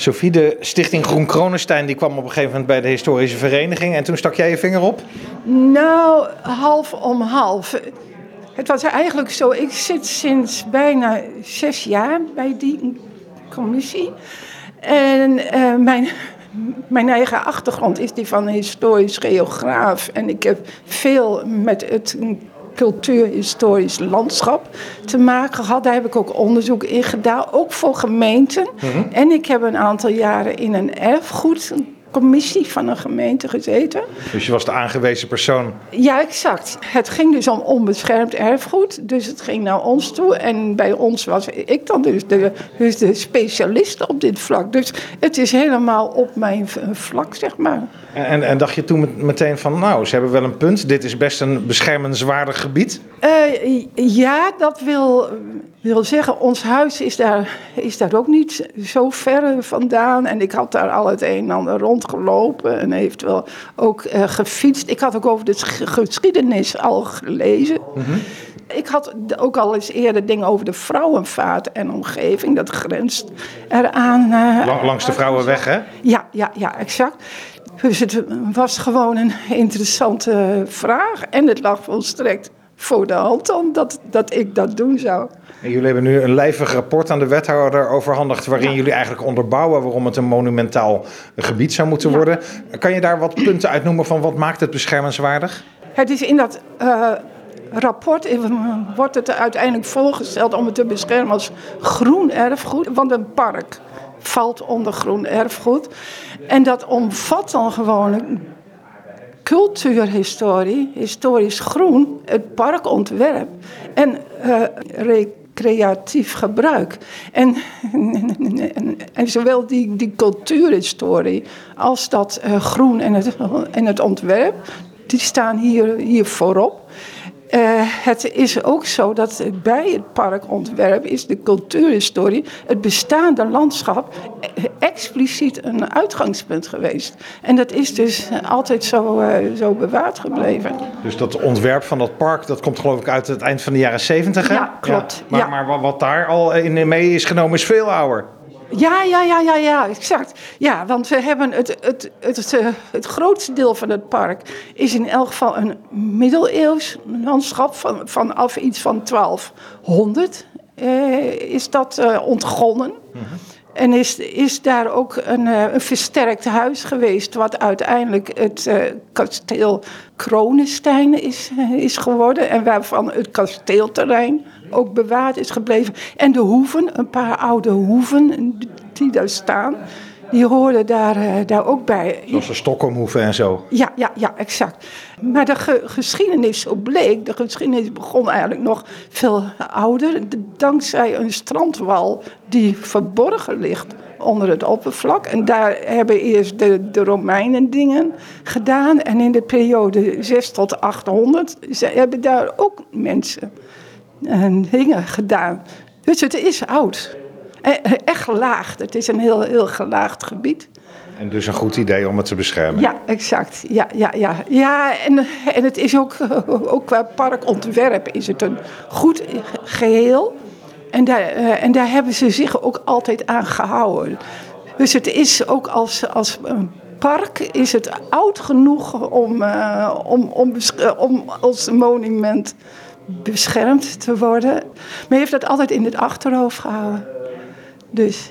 Sophie, de stichting Groen Kronenstein die kwam op een gegeven moment bij de historische vereniging. En toen stak jij je vinger op? Nou, half om half. Het was eigenlijk zo, ik zit sinds bijna zes jaar bij die commissie. En uh, mijn, mijn eigen achtergrond is die van historisch geograaf. En ik heb veel met het cultuurhistorisch landschap te maken gehad. Daar heb ik ook onderzoek in gedaan, ook voor gemeenten. Mhm. En ik heb een aantal jaren in een erfgoed commissie van een gemeente gezeten. Dus je was de aangewezen persoon? Ja, exact. Het ging dus om onbeschermd erfgoed. Dus het ging naar ons toe. En bij ons was ik dan dus de, dus de specialist op dit vlak. Dus het is helemaal op mijn vlak, zeg maar. En, en dacht je toen meteen van, nou, ze hebben wel een punt. Dit is best een beschermenswaardig gebied? Uh, ja, dat wil, wil zeggen, ons huis is daar, is daar ook niet zo ver vandaan. En ik had daar al het een en ander rondgelopen en eventueel ook uh, gefietst. Ik had ook over de geschiedenis al gelezen. Mhm. Ik had ook al eens eerder dingen over de vrouwenvaart en omgeving. Dat grenst eraan. Uh, Langs de Vrouwenweg, hè? Ja, ja, ja, exact. Dus het was gewoon een interessante vraag. En het lag volstrekt voor de hand dan dat, dat ik dat doen zou. En jullie hebben nu een lijvig rapport aan de wethouder overhandigd... waarin jullie eigenlijk onderbouwen waarom het een monumentaal gebied zou moeten worden. Kan je daar wat punten uitnoemen van wat maakt het beschermenswaardig? Het is in dat... Uh, rapport wordt het uiteindelijk voorgesteld om het te beschermen als groen erfgoed. Want een park valt onder groen erfgoed. En dat omvat dan gewoon cultuurhistorie, historisch groen, het parkontwerp en uh, recreatief gebruik. En, en, zowel die, die cultuurhistorie als dat uh, groen en het, en het ontwerp, die staan hier, hier voorop. Uh, het is ook zo dat bij het parkontwerp is de cultuurhistorie, het bestaande landschap, expliciet een uitgangspunt geweest. En dat is dus altijd zo, uh, zo bewaard gebleven. Dus dat ontwerp van dat park, dat komt geloof ik uit het eind van de jaren zeventig, Ja, klopt. Ja. Maar, maar wat daar al in mee is genomen is veel ouder. Ja, ja, ja, ja, ja, exact. Ja, want we hebben het, het, het, het, eh, het grootste deel van het park is in elk geval een middeleeuws landschap van, vanaf iets van 1200 eh, is dat uh, ontgonnen. En is, is daar ook een, uh, een versterkt huis geweest, wat uiteindelijk het uh, kasteel Kronenstein is, is geworden. En waarvan het kasteelterrein ook bewaard is gebleven. En de hoeven, een paar oude hoeven die daar staan, die hoorden daar, uh, daar ook bij. Zoals de Stockholmhoeven en zo. Ja, ja, ja, exact. Maar de ge geschiedenis, zo bleek, de geschiedenis begon eigenlijk nog veel ouder. Dankzij een strandwal die verborgen ligt onder het oppervlak. En daar hebben eerst de, de Romeinen dingen gedaan. En in de periode 6 tot 800 ze hebben daar ook mensen en dingen gedaan. Dus het is oud. Echt gelaagd. Het is een heel, heel gelaagd gebied. En dus een goed idee om het te beschermen. Ja, exact. Ja, ja, ja. ja en, en het is ook, ook qua parkontwerp is het een goed geheel. En daar, eh, en daar hebben ze zich ook altijd aan gehouden. Dus het is ook als, als park is het oud genoeg om, uh, om, om, om als monument beschermd te worden. Maar je heeft dat altijd in het achterhoofd gehouden. Dus.